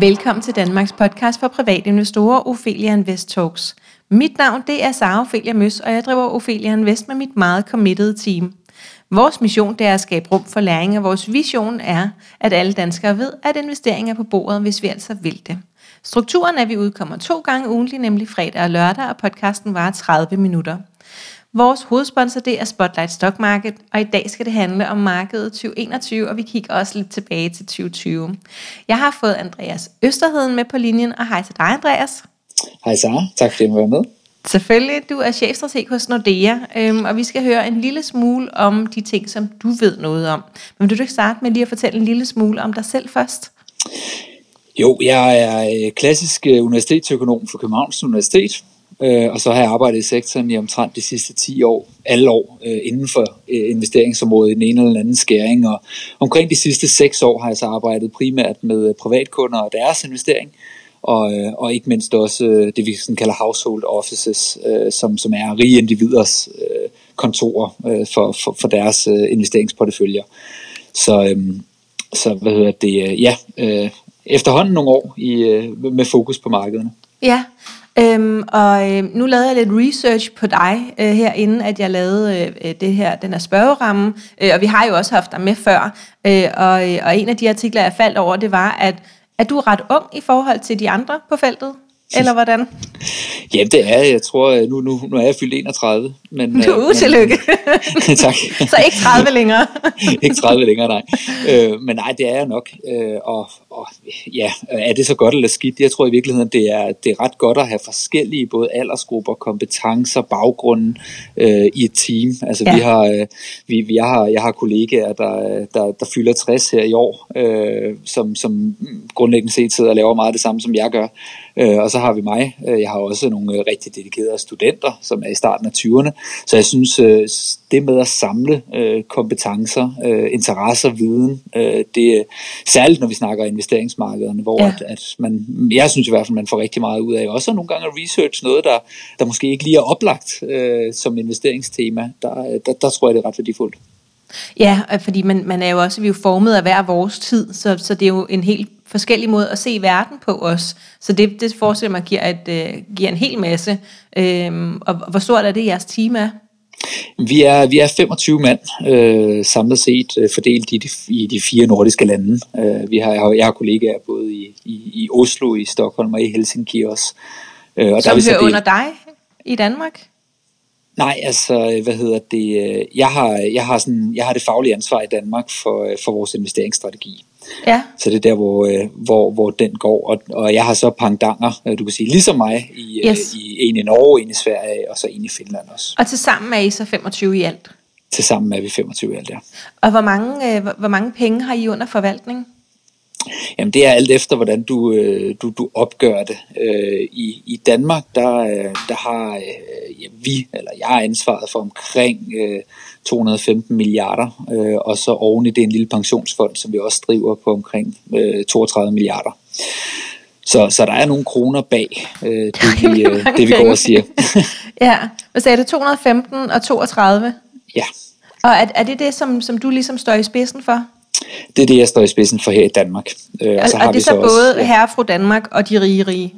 Velkommen til Danmarks podcast for private investorer, Ophelia Invest Talks. Mit navn det er Sara Ophelia Møs, og jeg driver Ophelia Invest med mit meget committed team. Vores mission det er at skabe rum for læring, og vores vision er, at alle danskere ved, at investering er på bordet, hvis vi altså vil det. Strukturen er, at vi udkommer to gange ugentlig, nemlig fredag og lørdag, og podcasten varer 30 minutter. Vores hovedsponsor det er Spotlight Stock Market, og i dag skal det handle om markedet 2021, og vi kigger også lidt tilbage til 2020. Jeg har fået Andreas Østerheden med på linjen, og hej til dig Andreas. Hej Sara, tak fordi du var med. Selvfølgelig, du er chefstrateg hos Nordea, øhm, og vi skal høre en lille smule om de ting, som du ved noget om. Men vil du ikke starte med lige at fortælle en lille smule om dig selv først? Jo, jeg er øh, klassisk øh, universitetsøkonom for Københavns Universitet, øh, og så har jeg arbejdet i sektoren i omtrent de sidste 10 år, alle år, øh, inden for øh, investeringsområdet i den ene eller anden skæring. Og omkring de sidste 6 år har jeg så arbejdet primært med øh, privatkunder og deres investering, og, og ikke mindst også det, vi sådan kalder household offices, som, som er rige individers kontorer for, for, for deres investeringsporteføljer. Så, øh, så hvad hedder det, ja, efterhånden nogle år i, øh, med fokus på markederne. Ja, øhm, og øh, nu lavede jeg lidt research på dig øh, her, inden at jeg lavede øh, det her, den her spørgeramme, øh, og vi har jo også haft dig med før, øh, og, øh, og en af de artikler, jeg faldt over, det var, at, at du er ret ung i forhold til de andre på feltet. Eller hvordan? Ja, det er jeg. tror, øh, nu, nu, nu er jeg fyldt 31. Men, du, øh, tillykke. tak. Så ikke 30 længere. ikke 30 længere, nej. Øh, men nej, det er jeg nok. Øh, og, og ja, er det så godt eller skidt? Jeg tror i virkeligheden, det er, det er ret godt at have forskellige både aldersgrupper, kompetencer, baggrunden øh, i et team. Altså ja. vi har, øh, vi, vi, jeg, har, jeg har kollegaer, der, der, der fylder 60 her i år, øh, som, som grundlæggende set sidder og laver meget det samme, som jeg gør. Øh, og så har vi mig. Øh, jeg har også nogle rigtig dedikerede studenter, som er i starten af 20'erne. Så jeg synes, øh, det med at samle øh, kompetencer, øh, interesser, viden, øh, det er særligt, når vi snakker investeringsmarkederne, hvor ja. at, at man, jeg synes i hvert fald, man får rigtig meget ud af også nogle gange at research noget, der, der måske ikke lige er oplagt øh, som investeringstema. Der, der, der tror jeg, det er ret værdifuldt. Ja, fordi man, man er jo også, vi er jo formet af hver vores tid, så, så det er jo en helt forskellig måde at se verden på os. Så det, det forestiller mig giver, et, uh, giver en hel masse. Øhm, og hvor stort er det, jeres team er? Vi er, vi er 25 mand øh, samlet set øh, fordelt i de, i de fire nordiske lande. Øh, vi har, jeg, har, jeg har kollegaer både i, i, i Oslo, i Stockholm og i Helsinki også. Øh, og Som der hører under dig i Danmark? Nej, altså, hvad hedder det, øh, jeg har, jeg har, sådan, jeg har det faglige ansvar i Danmark for, øh, for vores investeringsstrategi. Ja. Så det er der, hvor, øh, hvor, hvor den går. Og, og jeg har så pangdanger, du kan sige, ligesom mig, i, yes. i en i Norge, en i Sverige, og så en i Finland også. Og til sammen er I så 25 i alt? Til sammen er vi 25 i alt, ja. Og hvor mange, hvor mange penge har I under forvaltning? Jamen det er alt efter, hvordan du, øh, du, du opgør det. Øh, i, I Danmark, der, øh, der har øh, ja, vi, eller jeg har ansvaret for omkring øh, 215 milliarder, øh, og så oven i det en lille pensionsfond, som vi også driver på omkring øh, 32 milliarder. Så, så der er nogle kroner bag øh, det, vi, øh, det, vi går og siger. ja, hvad sagde du? 215 og 32? Ja. Og er, er det det, som, som du ligesom står i spidsen for? Det er det, jeg står i spidsen for her i Danmark. Øh, og så har er det vi så, så både også, herre fra Danmark og de rige rige?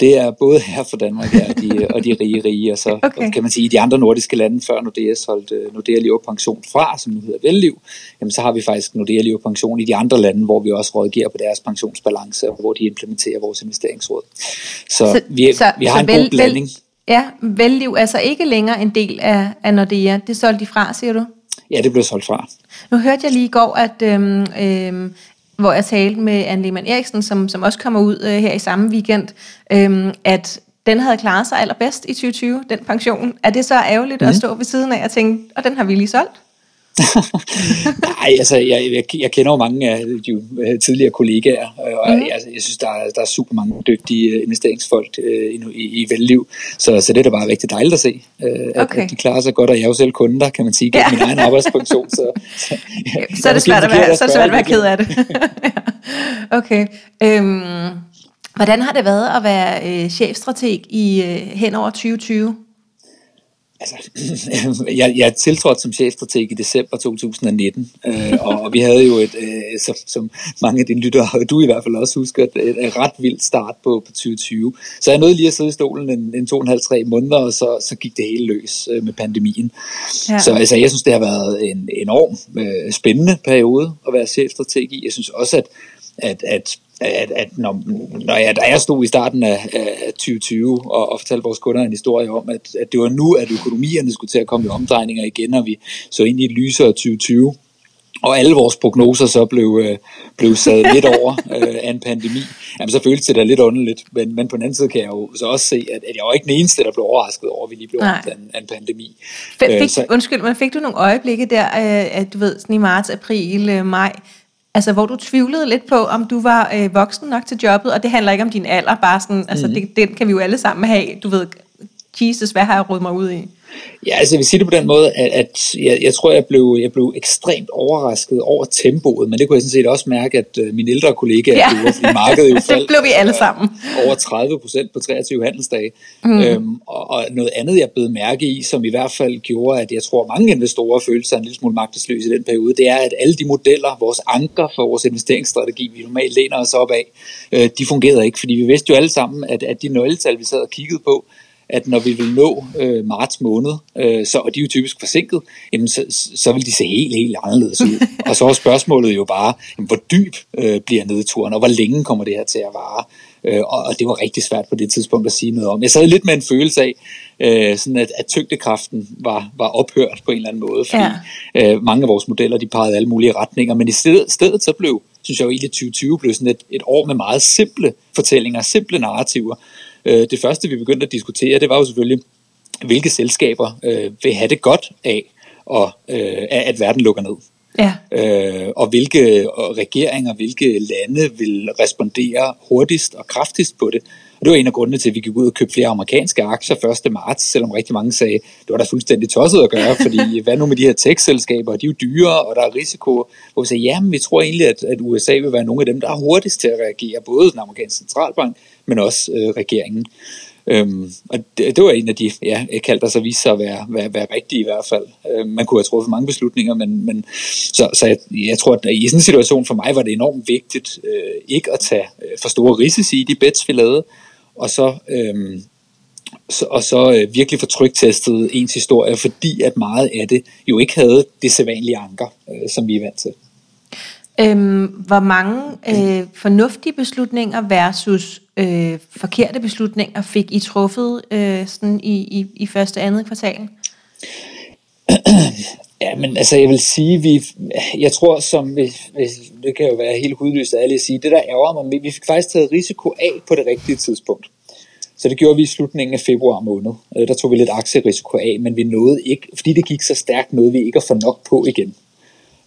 Det er både her for Danmark ja, og, de, og de rige rige, og så okay. kan man sige, i de andre nordiske lande, før Nordea solgte øh, Nordea Liv Pension fra, som nu hedder Velliv, jamen så har vi faktisk Nordea Liv Pension i de andre lande, hvor vi også rådgiver på deres pensionsbalance, og hvor de implementerer vores investeringsråd. Så, så vi, så, vi har så en vel, god blanding. Vel, ja, Velliv er altså ikke længere en del af, af Nordea. Det solgte de fra, siger du? Ja, det blev solgt fra. Nu hørte jeg lige i går, at øhm, øhm, hvor jeg talte med Anne Lehmann Eriksen, som, som også kommer ud øh, her i samme weekend, øhm, at den havde klaret sig allerbedst i 2020, den pension. Er det så ærgerligt mm. at mhm. stå ved siden af og tænke, og den har vi lige solgt? Nej, altså jeg, jeg, jeg kender jo mange af de øh, tidligere kollegaer, og mm. jeg, jeg synes, der er, der er super mange dygtige øh, investeringsfolk øh, i, i velliv, så, så det er da bare rigtig dejligt at se, øh, okay. at, at de klarer sig godt, og jeg er jo selv kunder, kan man sige, gennem ja. min egen arbejdspension. Så, så, ja, så er det svært at være, så er det svært at være ked af det. okay. Øhm, hvordan har det været at være øh, chefstrateg i øh, hen over 2020? Altså, jeg, jeg tiltrådte som chefstrateg i december 2019, øh, og vi havde jo et, øh, som, som mange af dine lyttere, og du i hvert fald også husker, et, et ret vildt start på, på 2020. Så jeg nåede lige at sidde i stolen en, en to og en halv, tre måneder, og så, så gik det hele løs øh, med pandemien. Ja. Så altså, jeg synes, det har været en enorm øh, spændende periode at være chefstrateg i. Jeg synes også, at, at, at at, at når, når jeg, da jeg stod i starten af, af 2020 og, og fortalte vores kunder en historie om, at, at det var nu, at økonomierne skulle til at komme i omdrejninger igen, og vi så ind i et lysere 2020, og alle vores prognoser så blev, øh, blev sat lidt over øh, af en pandemi, jamen så føltes det da lidt underligt. Men, men på den anden side kan jeg jo så også se, at, at jeg var ikke den eneste, der blev overrasket over, at vi lige blev ramt af en, af en pandemi. Fik, øh, så, undskyld, men fik du nogle øjeblikke der, øh, at du ved, sådan i marts, april, øh, maj, Altså, hvor du tvivlede lidt på, om du var øh, voksen nok til jobbet, og det handler ikke om din alder, bare sådan, altså, mm. det, den kan vi jo alle sammen have. Du ved, Jesus, hvad har jeg rådet mig ud i? Ja, altså jeg vil sige det på den måde, at, at jeg, jeg tror, jeg blev, jeg blev ekstremt overrasket over tempoet, men det kunne jeg sådan set også mærke, at uh, mine ældre kollegaer ja. fordi markedet jo faldt. det blev vi alle sammen. Uh, over 30 procent på 23 handelsdage. Mm. Øhm, og, og noget andet, jeg blev mærke i, som i hvert fald gjorde, at jeg tror, mange investorer følte sig en lille smule magtesløse i den periode, det er, at alle de modeller, vores anker for vores investeringsstrategi, vi normalt læner os op af, uh, de fungerede ikke, fordi vi vidste jo alle sammen, at, at de nøgletal, vi sad og kiggede på, at når vi vil nå øh, marts måned, øh, så, og de er jo typisk forsinket, jamen så, så vil de se helt, helt anderledes ud. og så er spørgsmålet jo bare, jamen, hvor dyb øh, bliver nedturen, og hvor længe kommer det her til at vare? Øh, og, det var rigtig svært på det tidspunkt at sige noget om. Jeg sad lidt med en følelse af, øh, sådan at, at tyngdekraften var, var ophørt på en eller anden måde, fordi ja. øh, mange af vores modeller, de pegede alle mulige retninger, men i stedet, stedet så blev, synes jeg jo egentlig 2020 blev sådan et, et år med meget simple fortællinger, simple narrativer, Øh, det første, vi begyndte at diskutere, det var jo selvfølgelig, hvilke selskaber øh, vil have det godt af, og, øh, at verden lukker ned. Ja. Øh, og hvilke regeringer, hvilke lande vil respondere hurtigst og kraftigst på det. Og det var en af grundene til, at vi gik ud og købte flere amerikanske aktier 1. marts, selvom rigtig mange sagde, det var da fuldstændig tosset at gøre, fordi hvad nu med de her tech-selskaber, de er jo dyre, og der er risiko. Hvor vi sagde, jamen vi tror egentlig, at, at USA vil være nogle af dem, der er hurtigst til at reagere, både den amerikanske centralbank, men også øh, regeringen. Øhm, og det, det var en af de ja, kaldte sig viste sig at være, være, være rigtige i hvert fald. Øhm, man kunne have truffet mange beslutninger, men, men så, så jeg, jeg tror, at i sådan en situation for mig var det enormt vigtigt øh, ikke at tage øh, for store risici i de bets, vi lavede, og så, øhm, så, og så øh, virkelig få trygtestet ens historie, fordi at meget af det jo ikke havde det sædvanlige anker, øh, som vi er vant til. Øhm, hvor mange øh, fornuftige beslutninger versus øh, forkerte beslutninger fik I truffet øh, sådan i, i, i første og andet kvartal? Ja, men altså jeg vil sige, vi, jeg tror som, vi, det kan jo være helt hudløst at sige, det der ærger mig, vi fik faktisk taget risiko af på det rigtige tidspunkt. Så det gjorde vi i slutningen af februar måned. Øh, der tog vi lidt aktierisiko af, men vi nåede ikke, fordi det gik så stærkt, nåede vi ikke at få nok på igen.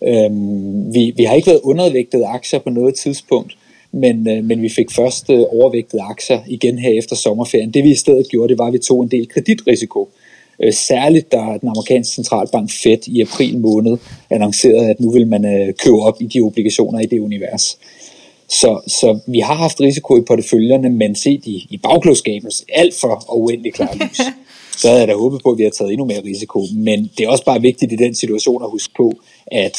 Øhm, vi, vi har ikke været undervægtet aktier på noget tidspunkt, men, øh, men vi fik først øh, overvægtet aktier igen her efter sommerferien. Det vi i stedet gjorde, det var, at vi tog en del kreditrisiko. Øh, særligt da den amerikanske centralbank Fed i april måned annoncerede, at nu vil man øh, købe op i de obligationer i det univers. Så, så vi har haft risiko i porteføljerne, men set i, i bagklodskabens alt for uendelig klar lys, så havde jeg da håbet på, at vi har taget endnu mere risiko. Men det er også bare vigtigt i den situation at huske på, at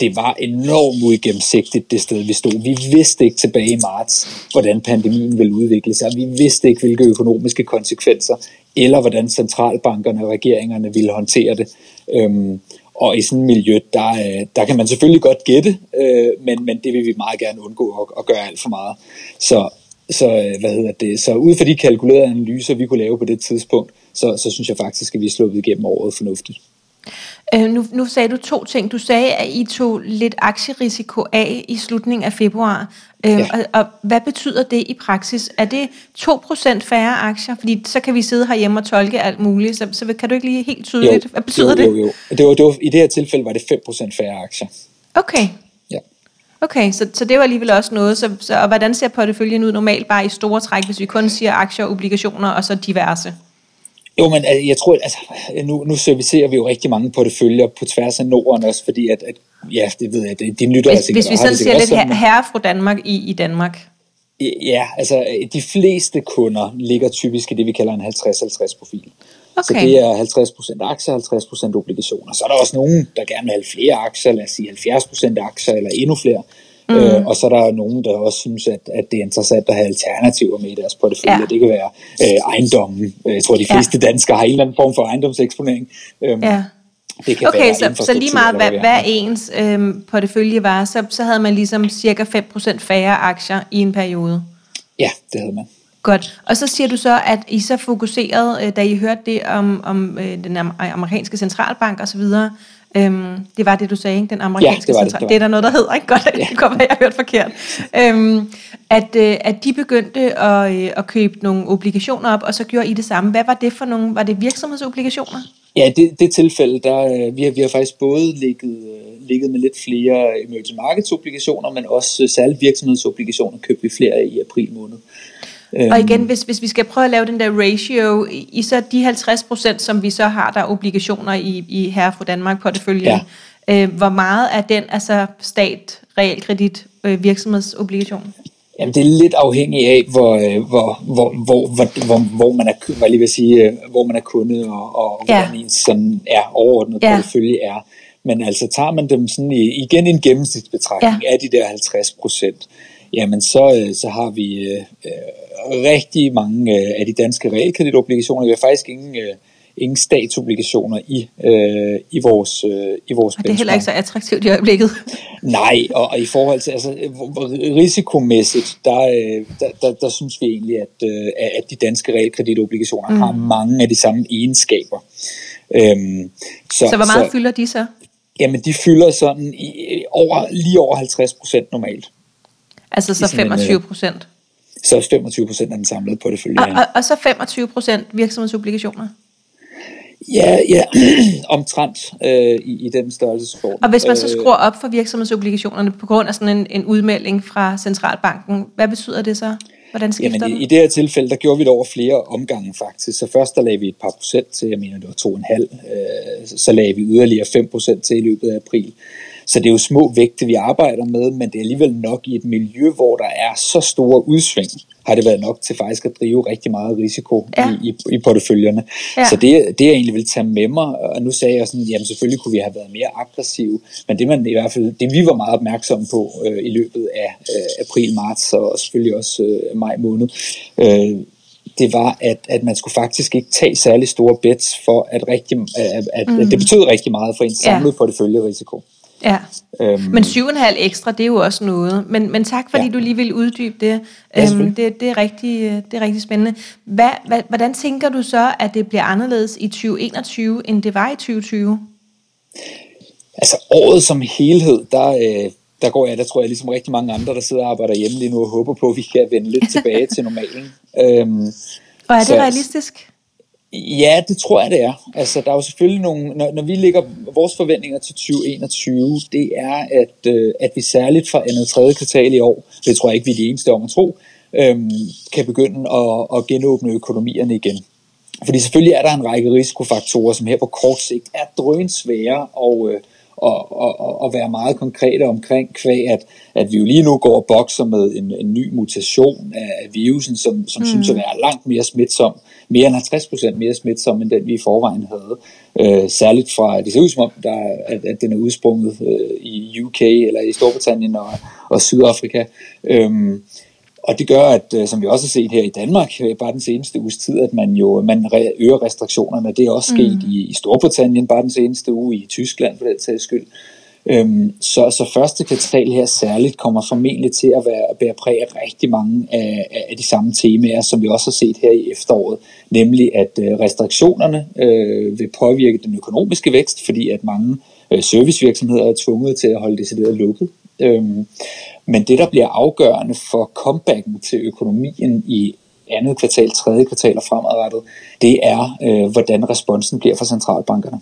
det var enormt uigennemsigtigt det sted, vi stod. Vi vidste ikke tilbage i marts, hvordan pandemien ville udvikle sig. Vi vidste ikke, hvilke økonomiske konsekvenser, eller hvordan centralbankerne og regeringerne ville håndtere det. Øhm, og i sådan et miljø, der, øh, der kan man selvfølgelig godt gætte, øh, men, men det vil vi meget gerne undgå at, at gøre alt for meget. Så, så, øh, hvad hedder det? så ud fra de kalkulerede analyser, vi kunne lave på det tidspunkt, så, så synes jeg faktisk, at vi er sluppet igennem året fornuftigt. Øh, nu, nu sagde du to ting. Du sagde, at I tog lidt aktierisiko af i slutningen af februar. Øh, ja. og, og hvad betyder det i praksis? Er det 2% færre aktier? Fordi så kan vi sidde herhjemme og tolke alt muligt. Så, så kan du ikke lige helt tydeligt, jo, hvad betyder jo, det? Jo, jo. Det var, det var, I det her tilfælde var det 5% færre aktier. Okay. Ja. Okay, så, så det var alligevel også noget. Så, så, og hvordan ser porteføljen ud normalt bare i store træk, hvis vi kun siger aktier, obligationer og så diverse? Jo, men jeg tror, altså, nu, nu servicerer vi jo rigtig mange porteføljer på tværs af Norden også, fordi at, at ja, det ved jeg, det, de nytter Hvis, hvis vi sådan siger lidt sådan, herre fra Danmark i, i Danmark. Ja, altså de fleste kunder ligger typisk i det, vi kalder en 50-50 profil. Okay. Så det er 50% aktier, 50% obligationer. Så er der også nogen, der gerne vil have flere aktier, lad os sige 70% aktier eller endnu flere. Mm. Øh, og så er der nogen, der også synes, at, at det er interessant at have alternativer med i deres portefølje. Ja. Det kan være øh, ejendommen. Jeg tror, de fleste ja. danskere har en eller anden form for ejendomseksponering. Øhm, ja. Det kan okay, så, så lige meget hvad, hvad ens øhm, portefølje var, så, så havde man ligesom cirka 5% færre aktier i en periode? Ja, det havde man. Godt. Og så siger du så, at I så fokuserede, øh, da I hørte det om, om øh, den amerikanske centralbank osv., Øhm, det var det, du sagde, ikke? Den amerikanske ja, det. Det, det, det er der noget, der hedder, ikke? Godt, ja. det kommer, jeg har hørt forkert. Øhm, at, øh, at de begyndte at, øh, at købe nogle obligationer op, og så gjorde I det samme. Hvad var det for nogle? Var det virksomhedsobligationer? Ja, det, det tilfælde, der, øh, vi, har, vi har faktisk både ligget, øh, ligget med lidt flere emerging markets obligationer, men også øh, særligt virksomhedsobligationer købte vi flere i april måned. Og igen, hvis, hvis vi skal prøve at lave den der ratio, i så de 50 procent, som vi så har, der er obligationer i, i Herre for Danmark porteføljen, ja. øh, hvor meget er den altså stat, realkredit, øh, virksomhedsobligation? Jamen, det er lidt afhængigt af, hvor, øh, hvor, hvor, hvor, hvor, hvor, hvor man er, hvad lige vil sige, øh, hvor man er kunde, og, og ja. hvordan ens sådan er overordnet ja. portefølje er. Men altså, tager man dem sådan i, igen i en gennemsnitsbetragtning ja. af de der 50 procent, jamen så, øh, så har vi øh, rigtig mange øh, af de danske realkreditobligationer. Vi har faktisk ingen, øh, ingen statsobligationer i, øh, i vores, øh, i vores og det er heller ikke så attraktivt i øjeblikket. Nej, og, og i forhold til altså, risikomæssigt, der, øh, der, der, der synes vi egentlig, at, øh, at de danske realkreditobligationer mm. har mange af de samme egenskaber. Øhm, så, så hvor meget så, fylder de så? Jamen, de fylder sådan i, over, lige over 50 procent normalt. Altså så 25 procent? så 25 procent af den samlede portefølje. Og, og, og så 25 procent virksomhedsobligationer? Ja, ja, omtrent øh, i, i den størrelsesform. Og hvis man så øh, skruer op for virksomhedsobligationerne på grund af sådan en, en udmelding fra centralbanken, hvad betyder det så? Hvordan skifter Jamen, i, i det her tilfælde, der gjorde vi det over flere omgange faktisk. Så først der lagde vi et par procent til, jeg mener det var 2,5. Øh, så lagde vi yderligere 5 procent til i løbet af april. Så det er jo små vægte, vi arbejder med, men det er alligevel nok i et miljø, hvor der er så store udsving, har det været nok til faktisk at drive rigtig meget risiko ja. i, i, i porteføljerne. Ja. Så det, det jeg egentlig vil tage med mig, og nu sagde jeg sådan, jamen selvfølgelig kunne vi have været mere aggressive, men det man i hvert fald, det vi var meget opmærksomme på øh, i løbet af øh, april, marts og selvfølgelig også øh, maj måned, øh, det var, at, at man skulle faktisk ikke tage særlig store bets for, at, rigtig, at, at, mm. at det betød rigtig meget for en samlet ja. porteføljerisiko. Ja, øhm, men 7,5 ekstra, det er jo også noget. Men, men tak, fordi ja. du lige vil uddybe det. øhm, det, det, er rigtig, det er rigtig spændende. Hvad, hvad, hvordan tænker du så, at det bliver anderledes i 2021, end det var i 2020? Altså året som helhed, der, øh, der går jeg, der tror jeg ligesom rigtig mange andre, der sidder og arbejder hjemme lige nu og håber på, at vi kan vende lidt tilbage til normalen. Øhm, og er det så, realistisk? Ja, det tror jeg, det er. Altså, der er jo selvfølgelig nogle, når, når vi ligger vores forventninger til 2021, det er, at, øh, at vi særligt fra andet tredje kvartal i år, det tror jeg ikke, vi er de eneste om at tro, øhm, kan begynde at, at genåbne økonomierne igen. Fordi selvfølgelig er der en række risikofaktorer, som her på kort sigt er drønsvære og, øh, og, og, og være meget konkrete omkring, kvæg at, at vi jo lige nu går og bokser med en, en ny mutation af virusen, som, som mm. synes at være langt mere smitsom, mere end 50% mere smitsom, end den vi i forvejen havde. Øh, særligt fra, det ser ud som om, der, at, at den er udsprunget øh, i UK eller i Storbritannien og, og Sydafrika. Øhm, og det gør, at øh, som vi også har set her i Danmark, øh, bare den seneste uges tid, at man jo man øger restriktionerne. Det er også sket mm. i, i Storbritannien bare den seneste uge, i Tyskland for den sags skyld. Øhm, så, så første kvartal her særligt kommer formentlig til at være, bære præg af rigtig mange af, af de samme temaer, som vi også har set her i efteråret. Nemlig at øh, restriktionerne øh, vil påvirke den økonomiske vækst, fordi at mange øh, servicevirksomheder er tvunget til at holde decideret lukket. Øhm, men det, der bliver afgørende for comebacken til økonomien i andet kvartal, tredje kvartal og fremadrettet, det er, øh, hvordan responsen bliver fra centralbankerne.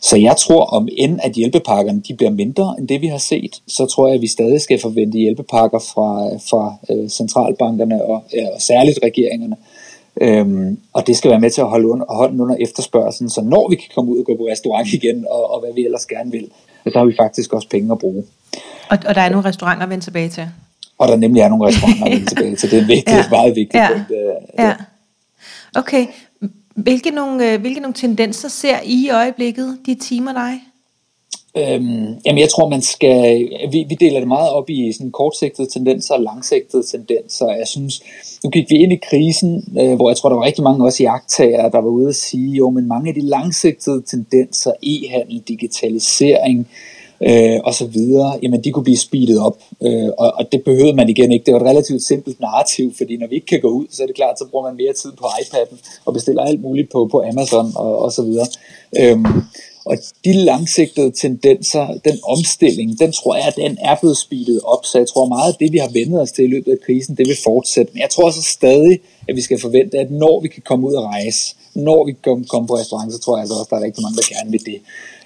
Så jeg tror, om end at hjælpepakkerne de bliver mindre end det, vi har set, så tror jeg, at vi stadig skal forvente hjælpepakker fra, fra øh, centralbankerne og, og særligt regeringerne. Øhm, og det skal være med til at holde under, hånden under efterspørgselen, så når vi kan komme ud og gå på restaurant igen, og, og hvad vi ellers gerne vil, så har vi faktisk også penge at bruge. Og, og der er nogle restauranter at vende tilbage til? Og der nemlig er nogle restauranter at vende tilbage til. Det er, vigtigt, ja. det er meget vigtigt. Ja. Point, ja. ja. Okay, Hvilke nogle, øh, hvilke nogle tendenser ser I i øjeblikket, de timer dig? Øhm, jamen jeg tror man skal, vi, vi deler det meget op i sådan kortsigtede tendenser og langsigtede tendenser. Jeg synes, nu gik vi ind i krisen, øh, hvor jeg tror der var rigtig mange også i agttager, der var ude at sige, jo men mange af de langsigtede tendenser, e-handel, digitalisering, øh, Øh, og så videre, jamen de kunne blive speedet op, øh, og, og det behøvede man igen ikke. Det var et relativt simpelt narrativ, fordi når vi ikke kan gå ud, så er det klart, så bruger man mere tid på iPad'en og bestiller alt muligt på, på Amazon og, og så videre. Øhm, og de langsigtede tendenser, den omstilling, den tror jeg, den er blevet speedet op. Så jeg tror meget, at det, vi har vendt os til i løbet af krisen, det vil fortsætte. Men jeg tror så stadig, at vi skal forvente, at når vi kan komme ud og rejse, når vi kan komme på restaurant, så tror jeg altså også, at der er rigtig mange, der gerne vil det.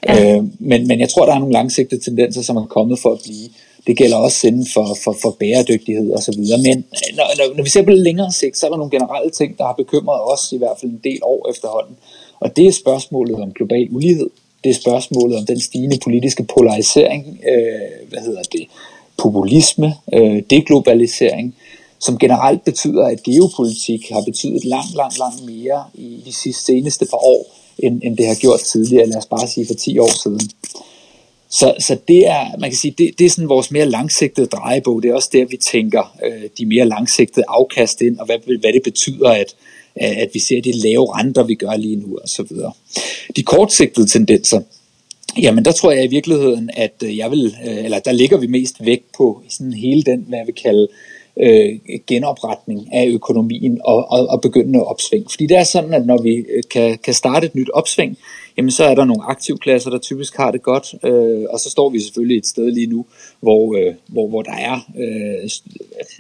Ja. Øh, men, men jeg tror, der er nogle langsigtede tendenser, som er kommet for at blive. Det gælder også inden for, for, for bæredygtighed og så videre. Men når, når, når vi ser på det længere sigt, så er der nogle generelle ting, der har bekymret os i hvert fald en del år efterhånden. Og det er spørgsmålet om global ulighed det er spørgsmålet om den stigende politiske polarisering, øh, hvad hedder det, populisme, øh, deglobalisering, som generelt betyder, at geopolitik har betydet langt, langt, langt mere i de sidste seneste par år, end, end det har gjort tidligere, lad os bare sige for 10 år siden. Så, så det er, man kan sige, det, det er sådan vores mere langsigtede drejebog. Det er også der, vi tænker øh, de mere langsigtede afkast ind, og hvad, hvad det betyder, at, at vi ser de lave renter, vi gør lige nu og så videre. De kortsigtede tendenser, Jamen der tror jeg i virkeligheden, at øh, jeg vil, øh, eller der ligger vi mest vægt på sådan hele den, hvad jeg vil kalde øh, Øh, genopretning af økonomien og, og, og begyndende opsving. Fordi det er sådan, at når vi øh, kan, kan starte et nyt opsving, jamen så er der nogle aktivklasser, der typisk har det godt, øh, og så står vi selvfølgelig et sted lige nu, hvor, øh, hvor, hvor der er, øh,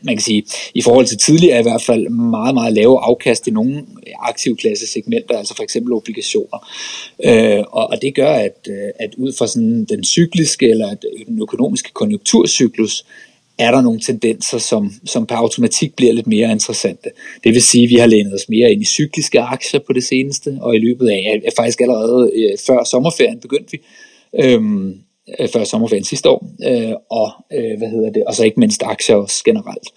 man kan sige, i forhold til tidligere i hvert fald, meget, meget lave afkast i nogle aktivklasse segmenter, altså for eksempel obligationer. Øh, og, og det gør, at, øh, at ud fra sådan den cykliske eller den økonomiske konjunkturcyklus, er der nogle tendenser, som, som per automatik bliver lidt mere interessante. Det vil sige, at vi har lænet os mere ind i cykliske aktier på det seneste, og i løbet af, faktisk allerede øh, før sommerferien begyndte vi, øhm, øh, før sommerferien sidste år, øh, og øh, hvad hedder det, og så ikke mindst aktier også generelt.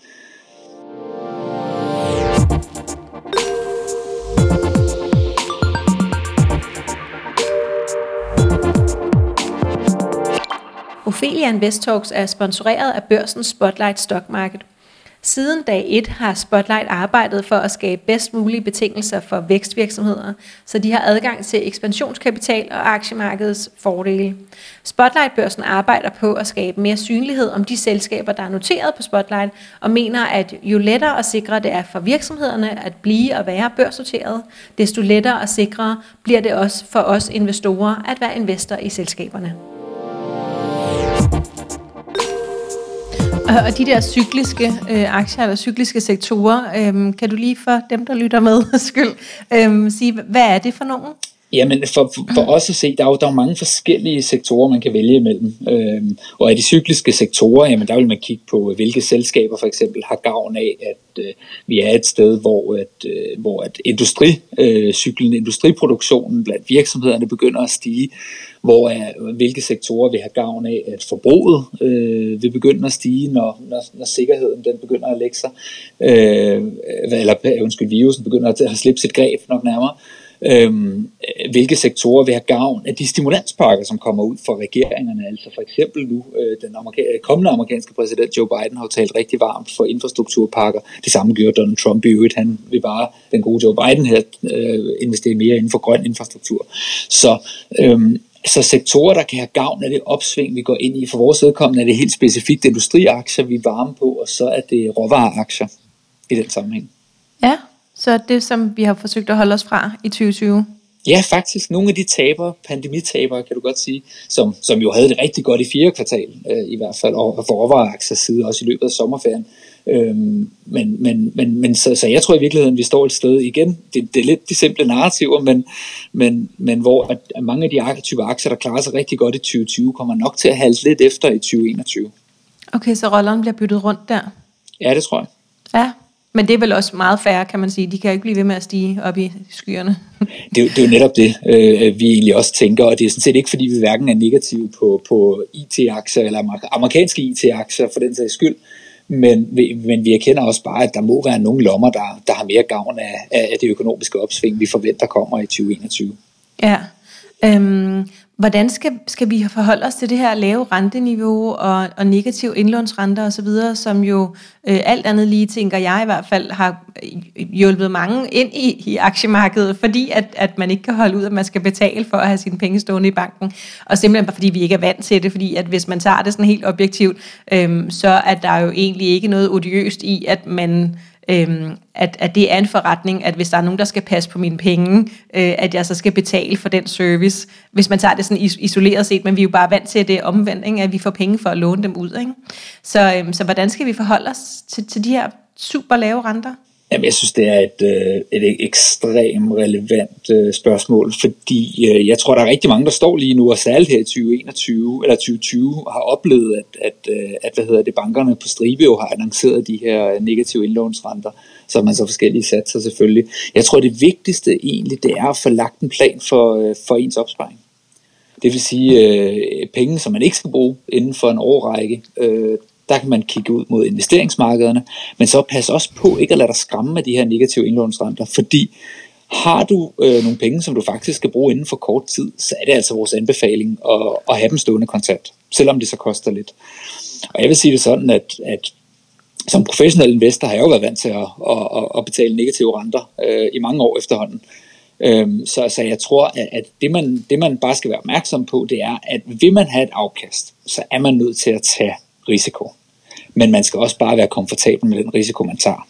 Ophelia Invest Talks er sponsoreret af børsens Spotlight Stock Market. Siden dag 1 har Spotlight arbejdet for at skabe bedst mulige betingelser for vækstvirksomheder, så de har adgang til ekspansionskapital og aktiemarkedets fordele. Spotlight-børsen arbejder på at skabe mere synlighed om de selskaber, der er noteret på Spotlight, og mener, at jo lettere og sikrere det er for virksomhederne at blive og være børsnoteret, desto lettere og sikrere bliver det også for os investorer at være investor i selskaberne. Og de der cykliske øh, aktier eller cykliske sektorer, øh, kan du lige for dem, der lytter med, skyld, øh, sige, hvad er det for nogen? Jamen for, for, for os at se, der er jo der er mange forskellige sektorer, man kan vælge imellem. Øhm, og af de cykliske sektorer, jamen der vil man kigge på, hvilke selskaber for eksempel har gavn af, at øh, vi er et sted, hvor at, øh, hvor at industricyklen, øh, industriproduktionen blandt virksomhederne begynder at stige, hvor er, hvilke sektorer vil have gavn af, at forbruget øh, vil begynde at stige, når, når, når sikkerheden den begynder at lægge sig, øh, eller undskyld, virusen begynder at, at slippe sit greb nok nærmere øhm, hvilke sektorer vil have gavn af de stimulanspakker, som kommer ud fra regeringerne. Altså for eksempel nu, øh, den amerika- kommende amerikanske præsident Joe Biden har jo talt rigtig varmt for infrastrukturpakker. Det samme gjorde Donald Trump i øvrigt. Han vil bare, den gode Joe Biden her, øh, investere mere inden for grøn infrastruktur. Så øhm, så sektorer, der kan have gavn af det opsving, vi går ind i. For vores vedkommende er det helt specifikt industriaktier, vi er varme på, og så er det råvareaktier i den sammenhæng. Ja, så det, som vi har forsøgt at holde os fra i 2020? Ja, faktisk. Nogle af de taber, pandemitaber, kan du godt sige, som, som jo havde det rigtig godt i fjerde kvartal øh, i hvert fald, og for side også i løbet af sommerferien. Øhm, men men, men, men så, så jeg tror i virkeligheden, vi står et sted igen. Det, det er lidt de simple narrativer, men, men, men hvor at mange af de typer aktier, der klarer sig rigtig godt i 2020, kommer nok til at halte lidt efter i 2021. Okay, så rollerne bliver byttet rundt der? Ja, det tror jeg. Ja, men det er vel også meget færre, kan man sige. De kan jo ikke blive ved med at stige op i skyerne. det, er, det er jo netop det, øh, vi egentlig også tænker, og det er sådan set ikke, fordi vi hverken er negative på, på IT-aktier eller amerikanske IT-aktier for den sags skyld, men, men vi erkender også bare, at der må være nogle lommer, der, der har mere gavn af, af det økonomiske opsving, vi forventer kommer i 2021. Ja, øhm, Hvordan skal, skal vi forholde os til det her lave renteniveau og, og negativ indlånsrenter osv., som jo øh, alt andet lige, tænker jeg i hvert fald, har øh, hjulpet mange ind i, i aktiemarkedet, fordi at, at man ikke kan holde ud, at man skal betale for at have sine penge stående i banken, og simpelthen bare fordi vi ikke er vant til det, fordi at hvis man tager det sådan helt objektivt, øh, så er der jo egentlig ikke noget odiøst i, at man øhm, at, at det er en forretning, at hvis der er nogen, der skal passe på mine penge, øh, at jeg så skal betale for den service, hvis man tager det sådan isoleret set, men vi er jo bare vant til, at det er omvendt, ikke? at vi får penge for at låne dem ud. Ikke? Så, øhm, så hvordan skal vi forholde os til, til de her super lave renter? Jamen, jeg synes, det er et, øh, et ekstremt relevant øh, spørgsmål, fordi øh, jeg tror, der er rigtig mange, der står lige nu, og særligt her i 2021 eller 2020, har oplevet, at, at, øh, at hvad hedder det, bankerne på stribe jo har annonceret de her øh, negative indlånsrenter, så man så forskellige satser selvfølgelig. Jeg tror, det vigtigste egentlig, det er at få lagt en plan for, øh, for ens opsparing. Det vil sige øh, penge, som man ikke skal bruge inden for en årrække. Øh, der kan man kigge ud mod investeringsmarkederne, men så pas også på ikke at lade dig skræmme med de her negative indlånsrenter, fordi har du øh, nogle penge, som du faktisk skal bruge inden for kort tid, så er det altså vores anbefaling at, at have dem stående kontant, selvom det så koster lidt. Og jeg vil sige det sådan, at, at som professionel investor har jeg jo været vant til at, at, at betale negative renter øh, i mange år efterhånden. Øhm, så, så jeg tror, at, at det, man, det man bare skal være opmærksom på, det er, at vil man have et afkast, så er man nødt til at tage risiko men man skal også bare være komfortabel med den risiko, man tager.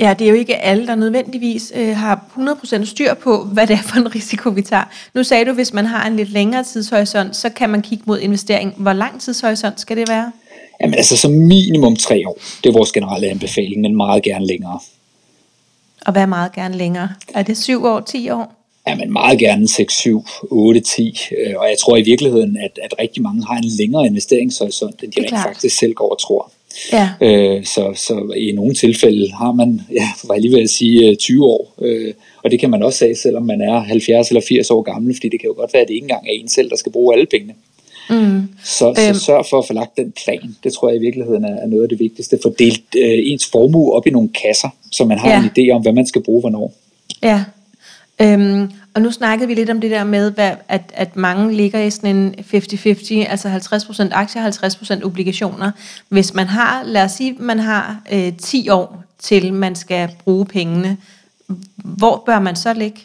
Ja, det er jo ikke alle, der nødvendigvis øh, har 100% styr på, hvad det er for en risiko, vi tager. Nu sagde du, hvis man har en lidt længere tidshorisont, så kan man kigge mod investering. Hvor lang tidshorisont skal det være? Jamen altså som minimum tre år. Det er vores generelle anbefaling, men meget gerne længere. Og hvad er meget gerne længere? Er det syv år, 10 år? Ja, men meget gerne 6, 7, 8, 10. Og jeg tror i virkeligheden, at, at rigtig mange har en længere investeringshorisont, end de rent faktisk selv går og tror. Ja. Øh, så, så i nogle tilfælde har man, ja, var jeg lige ved at sige, 20 øh, år. Øh, og det kan man også sige, selvom man er 70 eller 80 år gammel, fordi det kan jo godt være, at det ikke engang er en selv, der skal bruge alle pengene. Mm. Så, så øhm. sørg for at få lagt den plan. Det tror jeg i virkeligheden er, er noget af det vigtigste. For delt øh, ens formue op i nogle kasser, så man har ja. en idé om, hvad man skal bruge hvornår. Ja, Øhm, og nu snakkede vi lidt om det der med, hvad, at, at mange ligger i sådan en 50-50, altså 50% aktier, 50% obligationer. Hvis man har, lad os sige, man har øh, 10 år til, man skal bruge pengene, hvor bør man så ligge?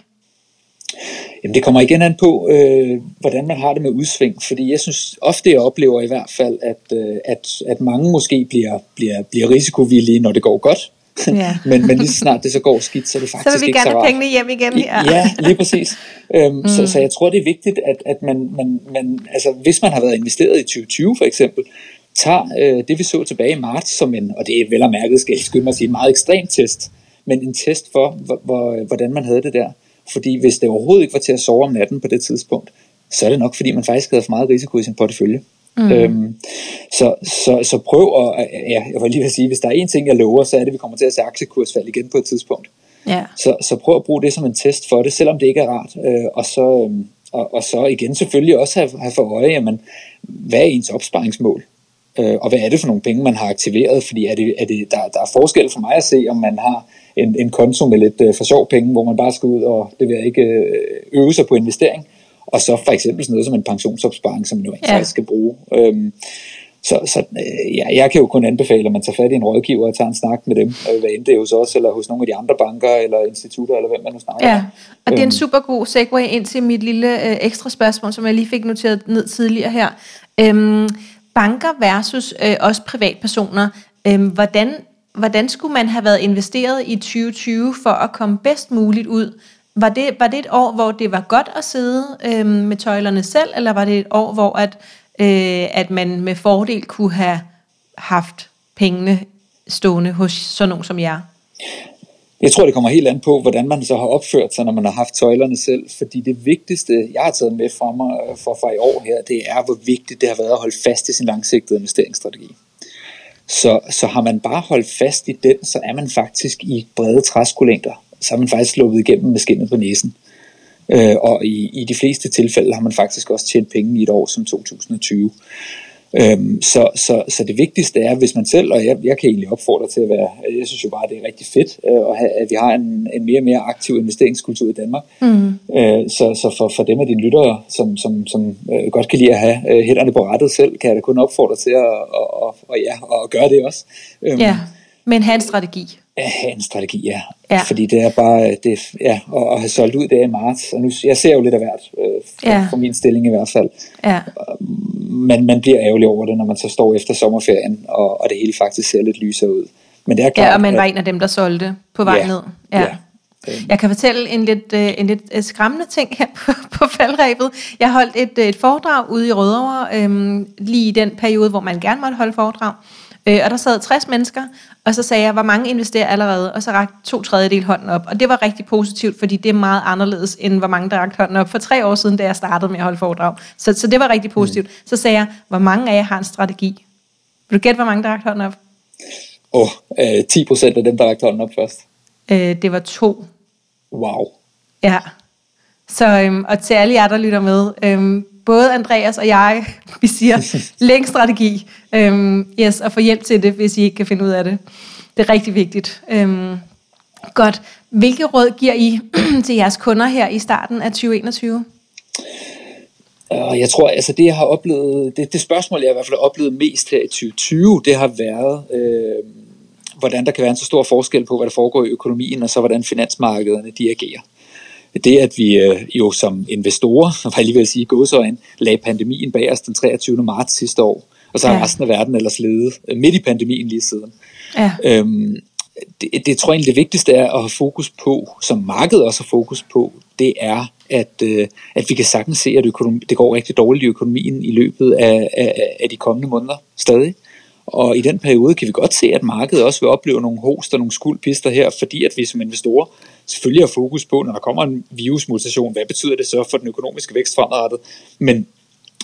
Jamen det kommer igen an på, øh, hvordan man har det med udsving, fordi jeg synes ofte, jeg oplever i hvert fald, at, øh, at, at mange måske bliver, bliver, bliver risikovillige, når det går godt, Ja. men, men lige så snart det så går skidt, så er det faktisk så vil vi ikke gerne have pengene hjem igen. Ja, ja lige præcis. Øhm, mm. så, så jeg tror, det er vigtigt, at, at man, man, man, altså, hvis man har været investeret i 2020 for eksempel, tager øh, det, vi så tilbage i marts, som en, og det er vel og mærket, skal jeg skynde mig at sige, en meget ekstrem test, men en test for, hvor, hvor, hvordan man havde det der. Fordi hvis det overhovedet ikke var til at sove om natten på det tidspunkt, så er det nok, fordi man faktisk havde for meget risiko i sin portefølje. Mm. Øhm, så, så, så prøv at, ja, jeg vil lige vil sige, hvis der er en ting, jeg lover, så er det, at vi kommer til at se aktiekursfald igen på et tidspunkt. Ja. Så, så prøv at bruge det som en test for det, selvom det ikke er rart. Øh, og, så, øhm, og, og så igen selvfølgelig også have, have for øje, jamen, hvad er ens opsparingsmål? Øh, og hvad er det for nogle penge, man har aktiveret? Fordi er det, er det, der, der er forskel for mig at se, om man har en, en konto med lidt øh, for sjov penge, hvor man bare skal ud og det vil ikke øh, øve sig på investering, og så for eksempel sådan noget som en pensionsopsparing, som man jo ja. faktisk skal bruge. Øhm, så, så øh, ja, jeg kan jo kun anbefale, at man tager fat i en rådgiver og tager en snak med dem, øh, hvad end det er hos os, eller hos nogle af de andre banker, eller institutter, eller hvem man nu snakker Ja, og det er en øhm. super god segue ind til mit lille øh, ekstra spørgsmål, som jeg lige fik noteret ned tidligere her. Øhm, banker versus øh, også privatpersoner. Øhm, hvordan, hvordan skulle man have været investeret i 2020 for at komme bedst muligt ud var det, var det et år, hvor det var godt at sidde øh, med tøjlerne selv, eller var det et år, hvor at, øh, at man med fordel kunne have haft pengene stående hos sådan nogen som jer? Jeg tror, det kommer helt an på, hvordan man så har opført sig, når man har haft tøjlerne selv. Fordi det vigtigste, jeg har taget med fra mig øh, for, fra i år her, det er, hvor vigtigt det har været at holde fast i sin langsigtede investeringsstrategi. Så, så har man bare holdt fast i den, så er man faktisk i brede træskolængder så har man faktisk sluppet igennem med skinnet på næsen. Øh, og i, i de fleste tilfælde har man faktisk også tjent penge i et år som 2020. Øhm, så, så, så det vigtigste er, hvis man selv, og jeg, jeg kan egentlig opfordre til at være, jeg synes jo bare, det er rigtig fedt, øh, at, have, at vi har en, en mere og mere aktiv investeringskultur i Danmark. Mm. Øh, så så for, for dem af dine lyttere, som, som, som øh, godt kan lide at have øh, hænderne på rettet selv, kan jeg da kun opfordre til at, og, og, og, ja, at gøre det også. Øhm, ja, men have en strategi have en strategi, ja. ja. Fordi det er bare, det, ja, at, at have solgt ud det i marts. Og nu, jeg ser jo lidt af hvert, øh, for, ja. for min stilling i hvert fald. Ja. Men man bliver ærgerlig over det, når man så står efter sommerferien, og, og det hele faktisk ser lidt lysere ud. Men det er klart, ja, og man var en af dem, der solgte på vej ja, ned. Ja. ja. Jeg kan fortælle en lidt, øh, en lidt øh, skræmmende ting her på, på faldrebet. Jeg holdt et, et foredrag ude i Rødovre, øhm, lige i den periode, hvor man gerne måtte holde foredrag. Øh, og der sad 60 mennesker, og så sagde jeg, hvor mange investerer allerede? Og så rakte to tredjedel hånden op. Og det var rigtig positivt, fordi det er meget anderledes, end hvor mange der rakte hånden op for tre år siden, da jeg startede med at holde foredrag. Så, så det var rigtig positivt. Mm. Så sagde jeg, hvor mange af jer har en strategi? Vil du gætte, hvor mange der rakte hånden op? Åh, oh, øh, 10 procent af dem, der rakte hånden op først. Øh, det var to. Wow. Ja. Så, øhm, og til alle jer, der lytter med, øhm, både Andreas og jeg, vi siger, læng strategi, øhm, yes, og få hjælp til det, hvis I ikke kan finde ud af det. Det er rigtig vigtigt. Øhm, godt. Hvilke råd giver I til jeres kunder her i starten af 2021? Og jeg tror, altså det jeg har oplevet, det, det spørgsmål jeg i hvert fald har oplevet mest her i 2020, det har været, øh, hvordan der kan være en så stor forskel på, hvad der foregår i økonomien, og så hvordan finansmarkederne de agerer det, at vi øh, jo som investorer, var jeg lige vil sige gåsøjne, lagde pandemien bag os den 23. marts sidste år, og så har ja. resten af verden ellers levet øh, midt i pandemien lige siden. Ja. Øhm, det, det tror jeg egentlig det vigtigste er at have fokus på, som markedet også har fokus på, det er, at, øh, at vi kan sagtens se, at økonomi, det går rigtig dårligt i økonomien i løbet af, af, af de kommende måneder stadig. Og i den periode kan vi godt se, at markedet også vil opleve nogle host og nogle skuldpister her, fordi at vi som investorer selvfølgelig har fokus på, når der kommer en virusmutation, hvad betyder det så for den økonomiske vækst fremadrettet? Men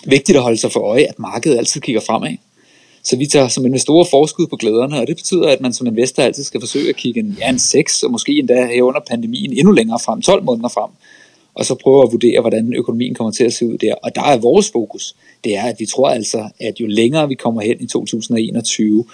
vigtigt at holde sig for øje, at markedet altid kigger fremad. Så vi tager som investorer forskud på glæderne, og det betyder, at man som investor altid skal forsøge at kigge en, ja, en 6, og måske endda her under pandemien endnu længere frem, 12 måneder frem, og så prøve at vurdere, hvordan økonomien kommer til at se ud der. Og der er vores fokus, det er, at vi tror altså, at jo længere vi kommer hen i 2021,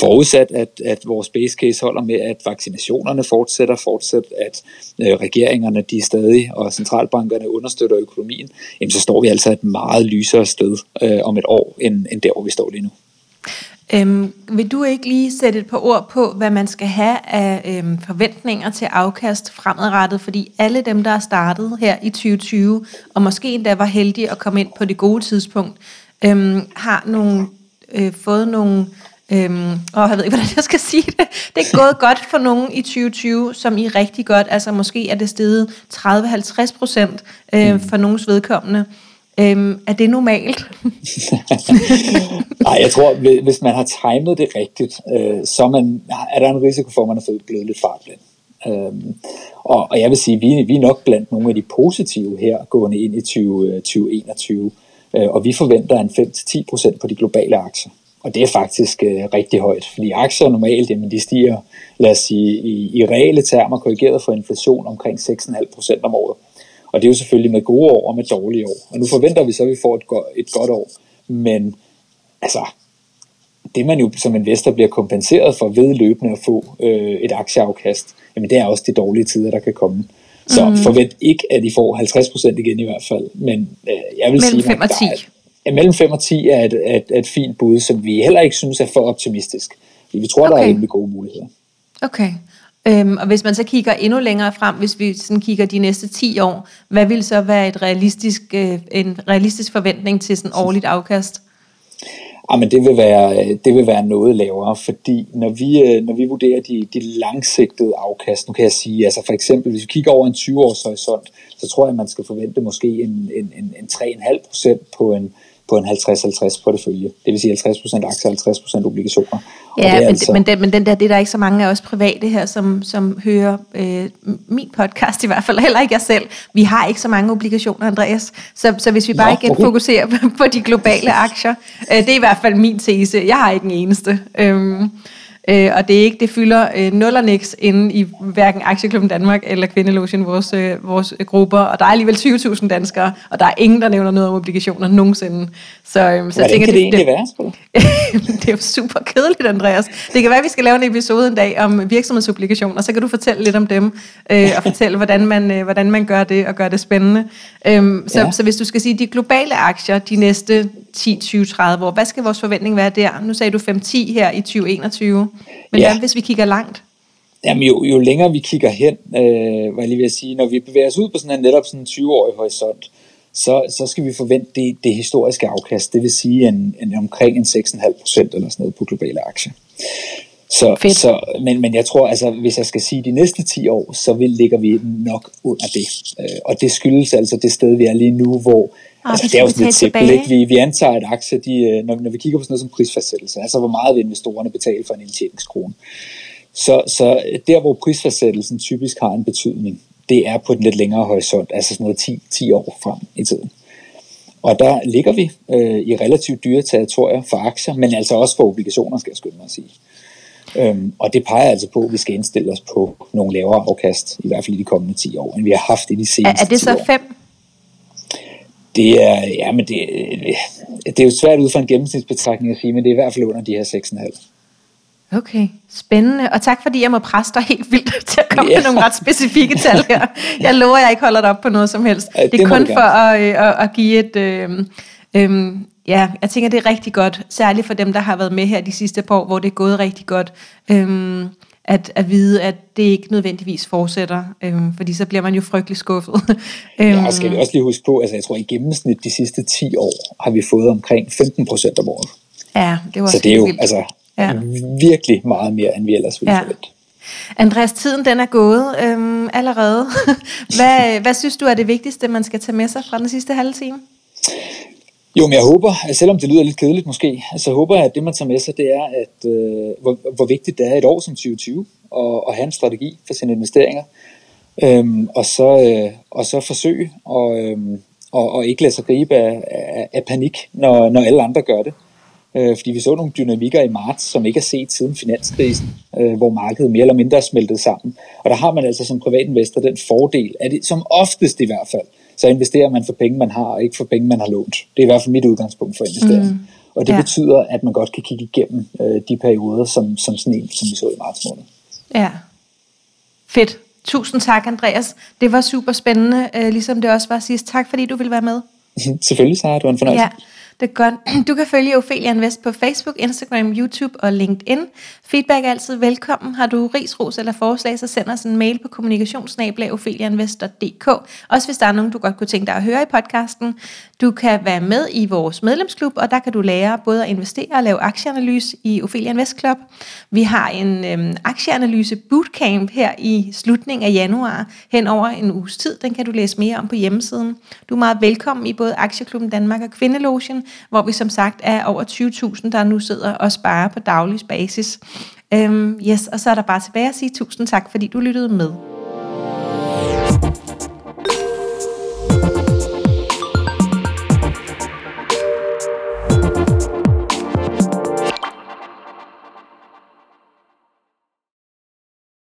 forudsat at, at vores base case holder med, at vaccinationerne fortsætter, fortsat at øh, regeringerne de stadig og centralbankerne understøtter økonomien, jamen så står vi altså et meget lysere sted øh, om et år, end, end der, hvor vi står lige nu. Øhm, vil du ikke lige sætte et par ord på, hvad man skal have af øhm, forventninger til afkast fremadrettet? Fordi alle dem, der er startet her i 2020, og måske endda var heldige at komme ind på det gode tidspunkt, øhm, har nogle, øh, fået nogle Øhm, og jeg ved ikke, hvordan jeg skal sige det. Det er gået godt for nogen i 2020, som I rigtig godt. Altså måske er det steget 30-50 procent øh, mm. for nogens vedkommende. Øhm, er det normalt? Nej, jeg tror, hvis man har timet det rigtigt, øh, så man, er der en risiko for, at man er blevet lidt fartblind. Øhm, og, og jeg vil sige, vi, vi er nok blandt nogle af de positive her, gående ind i 20, 2021. Øh, og vi forventer en 5-10% på de globale aktier. Og det er faktisk øh, rigtig højt, fordi aktier normalt, jamen de stiger, lad os sige, i, i reelle termer korrigeret for inflation omkring 6,5% om året. Og det er jo selvfølgelig med gode år og med dårlige år. Og nu forventer vi så, at vi får et, go- et godt år. Men altså, det man jo som investor bliver kompenseret for ved løbende at få øh, et aktieafkast, jamen det er også de dårlige tider, der kan komme. Så mm. forvent ikke, at I får 50% igen i hvert fald. Men øh, jeg vil Mellem sige, 5 og 10. Er, ja, mellem 5 og 10 er et, et, et fint bud, som vi heller ikke synes er for optimistisk. Vi tror, okay. der er rimelig gode muligheder. Okay. Øhm, og hvis man så kigger endnu længere frem, hvis vi sådan kigger de næste 10 år, hvad vil så være et realistisk, øh, en realistisk forventning til sådan årligt afkast? Ja, men det vil være det vil være noget lavere, fordi når vi øh, når vi vurderer de, de langsigtede afkast, nu kan jeg sige, altså for eksempel hvis vi kigger over en 20 års horisont, så tror jeg at man skal forvente måske en en en, en 3,5% på en på en 50-50 portefølje. Det vil sige 50% aktier og 50% obligationer. Ja, men, altså... men, den, men den der, det er der ikke så mange af os private her, som, som hører øh, min podcast i hvert fald, heller ikke jeg selv. Vi har ikke så mange obligationer, Andreas. Så, så hvis vi bare Nå, igen okay. fokuserer på, på de globale aktier, øh, det er i hvert fald min tese. Jeg har ikke en eneste. Øhm, øh, og det er ikke, det fylder øh, nul og niks inde i hverken Aktieklubben Danmark eller Kvindelotion, vores, øh, vores grupper, og der er alligevel 20.000 danskere, og der er ingen, der nævner noget om obligationer nogensinde. Så, øh, så jeg tænker, kan det, det egentlig være, det er jo super kedeligt, Andreas. Det kan være, at vi skal lave en episode en dag om virksomhedsobligationer, så kan du fortælle lidt om dem, øh, og fortælle, hvordan man, øh, hvordan man gør det, og gør det spændende. Øhm, så, ja. så hvis du skal sige, de globale aktier de næste 10, 20, 30 år, hvad skal vores forventning være der? Nu sagde du 5-10 her i 2021, men ja. hvad hvis vi kigger langt? Jamen jo, jo længere vi kigger hen, øh, var jeg lige ved at sige, når vi bevæger os ud på sådan en netop sådan en 20-årig horisont, så, så skal vi forvente det, det historiske afkast, det vil sige en, en omkring en 6,5 procent eller sådan noget på globale aktier. Så, så, men, men jeg tror, altså, hvis jeg skal sige de næste 10 år, så vil, ligger vi nok under det. Øh, og det skyldes altså det sted, vi er lige nu, hvor ah, altså, det er jo sådan lidt simpelt. Ikke? Vi, vi antager, at aktier, de, øh, når, når vi kigger på sådan noget som prisfastsættelse, altså hvor meget vil investorerne betale for en indtjeningskrone. Så, så der, hvor prisfastsættelsen typisk har en betydning, det er på den lidt længere horisont, altså sådan noget 10, 10 år frem i tiden. Og der ligger vi øh, i relativt dyre territorier for aktier, men altså også for obligationer, skal jeg skynde mig at sige. Øhm, og det peger altså på, at vi skal indstille os på nogle lavere afkast, i hvert fald i de kommende 10 år, end vi har haft i de seneste Er, er det så 5? Det er, ja, men det, det er jo svært ud fra en gennemsnitsbetragtning at sige, men det er i hvert fald under de her 6,5. Okay, spændende. Og tak fordi jeg må presse dig helt vildt til at komme ja. med nogle ret specifikke tal her. Jeg lover, at jeg ikke holder dig op på noget som helst. Det, det er kun for at, øh, at, at give et... Øh, øh, ja, jeg tænker, det er rigtig godt. Særligt for dem, der har været med her de sidste par år, hvor det er gået rigtig godt. Øh, at, at vide, at det ikke nødvendigvis fortsætter, øhm, fordi så bliver man jo frygtelig skuffet. øhm, ja, skal vi også lige huske på, altså jeg tror i gennemsnit de sidste 10 år har vi fået omkring 15 procent om året. Ja, det var Så det er jo vildt. altså ja. virkelig meget mere, end vi ellers ville ja. forvente. Andreas, tiden den er gået øhm, allerede. hvad, hvad synes du er det vigtigste, man skal tage med sig fra den sidste halve time? Jo, men jeg håber, at selvom det lyder lidt kedeligt måske, så håber jeg, at det man tager med sig, det er, at øh, hvor, hvor vigtigt det er et år som 2020 at, at have en strategi for sine investeringer. Øhm, og, så, øh, og så forsøge at, øh, og, og ikke lade sig gribe af, af, af panik, når, når alle andre gør det. Øh, fordi vi så nogle dynamikker i marts, som ikke er set siden finanskrisen, øh, hvor markedet mere eller mindre er smeltet sammen. Og der har man altså som privatinvestor den fordel, at det, som oftest i hvert fald, så investerer man for penge, man har, og ikke for penge, man har lånt. Det er i hvert fald mit udgangspunkt for investering. Mm. Og det ja. betyder, at man godt kan kigge igennem øh, de perioder, som, som sådan en, som vi så i marts måned. Ja, fedt. Tusind tak, Andreas. Det var super spændende, øh, ligesom det også var sidst. Tak, fordi du ville være med. Selvfølgelig, Sarah. Det var en fornøjelse. Ja. Det er godt. Du kan følge Ophelia Invest på Facebook, Instagram, YouTube og LinkedIn. Feedback er altid velkommen. Har du ris, ros eller forslag, så send os en mail på kommunikationsnablag.ofeliainvest.dk. Også hvis der er nogen, du godt kunne tænke dig at høre i podcasten. Du kan være med i vores medlemsklub, og der kan du lære både at investere og lave aktieanalyse i Ophelia Invest Club. Vi har en øhm, aktieanalyse bootcamp her i slutningen af januar hen over en uges tid. Den kan du læse mere om på hjemmesiden. Du er meget velkommen i både Aktieklubben Danmark og Kvindelogen hvor vi som sagt er over 20.000, der nu sidder og sparer på daglig basis. Øhm, yes, og så er der bare tilbage at sige tusind tak, fordi du lyttede med.